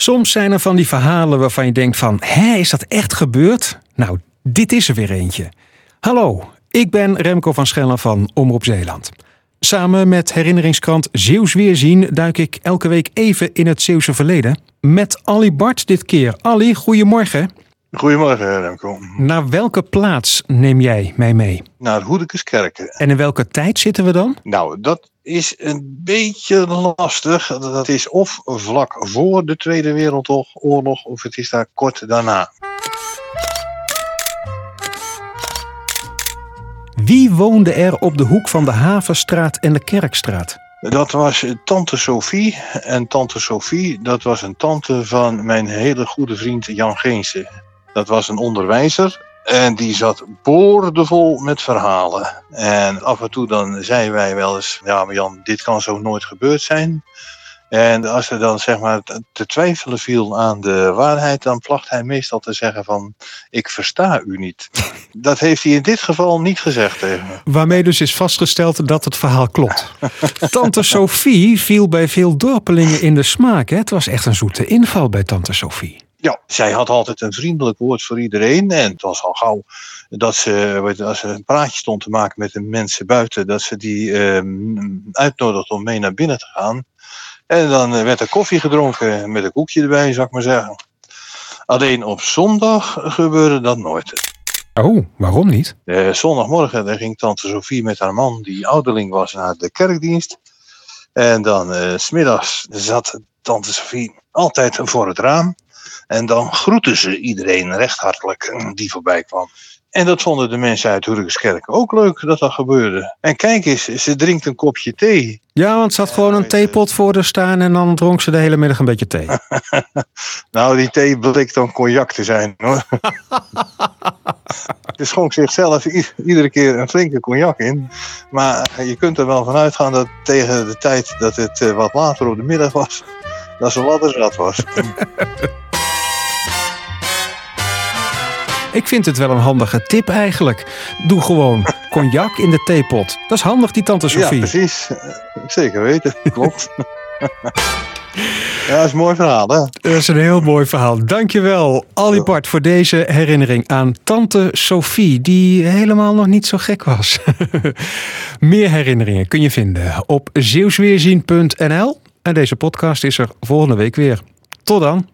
Soms zijn er van die verhalen waarvan je denkt van... hé, is dat echt gebeurd? Nou, dit is er weer eentje. Hallo, ik ben Remco van Schellen van Omroep Zeeland. Samen met herinneringskrant Zeeuws Weerzien duik ik elke week even in het Zeeuwse verleden. Met Ali Bart dit keer. Ali, goedemorgen. Goedemorgen Remco. Naar welke plaats neem jij mij mee? Naar Hoedekeskerken. En in welke tijd zitten we dan? Nou, dat is een beetje lastig. Dat is of vlak voor de Tweede Wereldoorlog of het is daar kort daarna. Wie woonde er op de hoek van de Havenstraat en de Kerkstraat? Dat was tante Sophie. En tante Sophie, dat was een tante van mijn hele goede vriend Jan Geense. Dat was een onderwijzer en die zat boordevol met verhalen. En af en toe dan zeiden wij wel eens, ja maar Jan, dit kan zo nooit gebeurd zijn. En als er dan zeg maar te twijfelen viel aan de waarheid, dan placht hij meestal te zeggen van, ik versta u niet. Dat heeft hij in dit geval niet gezegd tegen me. Waarmee dus is vastgesteld dat het verhaal klopt. tante Sophie viel bij veel dorpelingen in de smaak. Hè? Het was echt een zoete inval bij tante Sophie. Ja, zij had altijd een vriendelijk woord voor iedereen. En het was al gauw dat ze, als ze een praatje stond te maken met de mensen buiten, dat ze die uh, uitnodigde om mee naar binnen te gaan. En dan eh, werd er koffie gedronken met een koekje erbij, zou ik maar zeggen. Alleen op zondag gebeurde dat nooit. Oh, waarom niet? Uh, zondagmorgen daar ging tante Sophie met haar man, die ouderling was, naar de kerkdienst. En dan uh, smiddags zat tante Sophie altijd voor het raam. En dan groeten ze iedereen recht hartelijk die voorbij kwam. En dat vonden de mensen uit Hurkeskerk ook leuk dat dat gebeurde. En kijk eens, ze drinkt een kopje thee. Ja, want ze had gewoon een theepot voor haar staan en dan dronk ze de hele middag een beetje thee. nou, die thee bleek dan cognac te zijn hoor. Ze schonk zichzelf iedere keer een flinke cognac in. Maar je kunt er wel van uitgaan dat tegen de tijd dat het eh, wat later op de middag was, dat ze ladderzat was. Ik vind het wel een handige tip eigenlijk. Doe gewoon cognac in de theepot. Dat is handig, die tante Sophie. Ja, precies. Zeker weten. Klopt. Ja, dat is een mooi verhaal, hè? Dat is een heel mooi verhaal. Dankjewel, Ali Bart, voor deze herinnering aan tante Sophie, die helemaal nog niet zo gek was. Meer herinneringen kun je vinden op zeeuwsweerzien.nl. En deze podcast is er volgende week weer. Tot dan.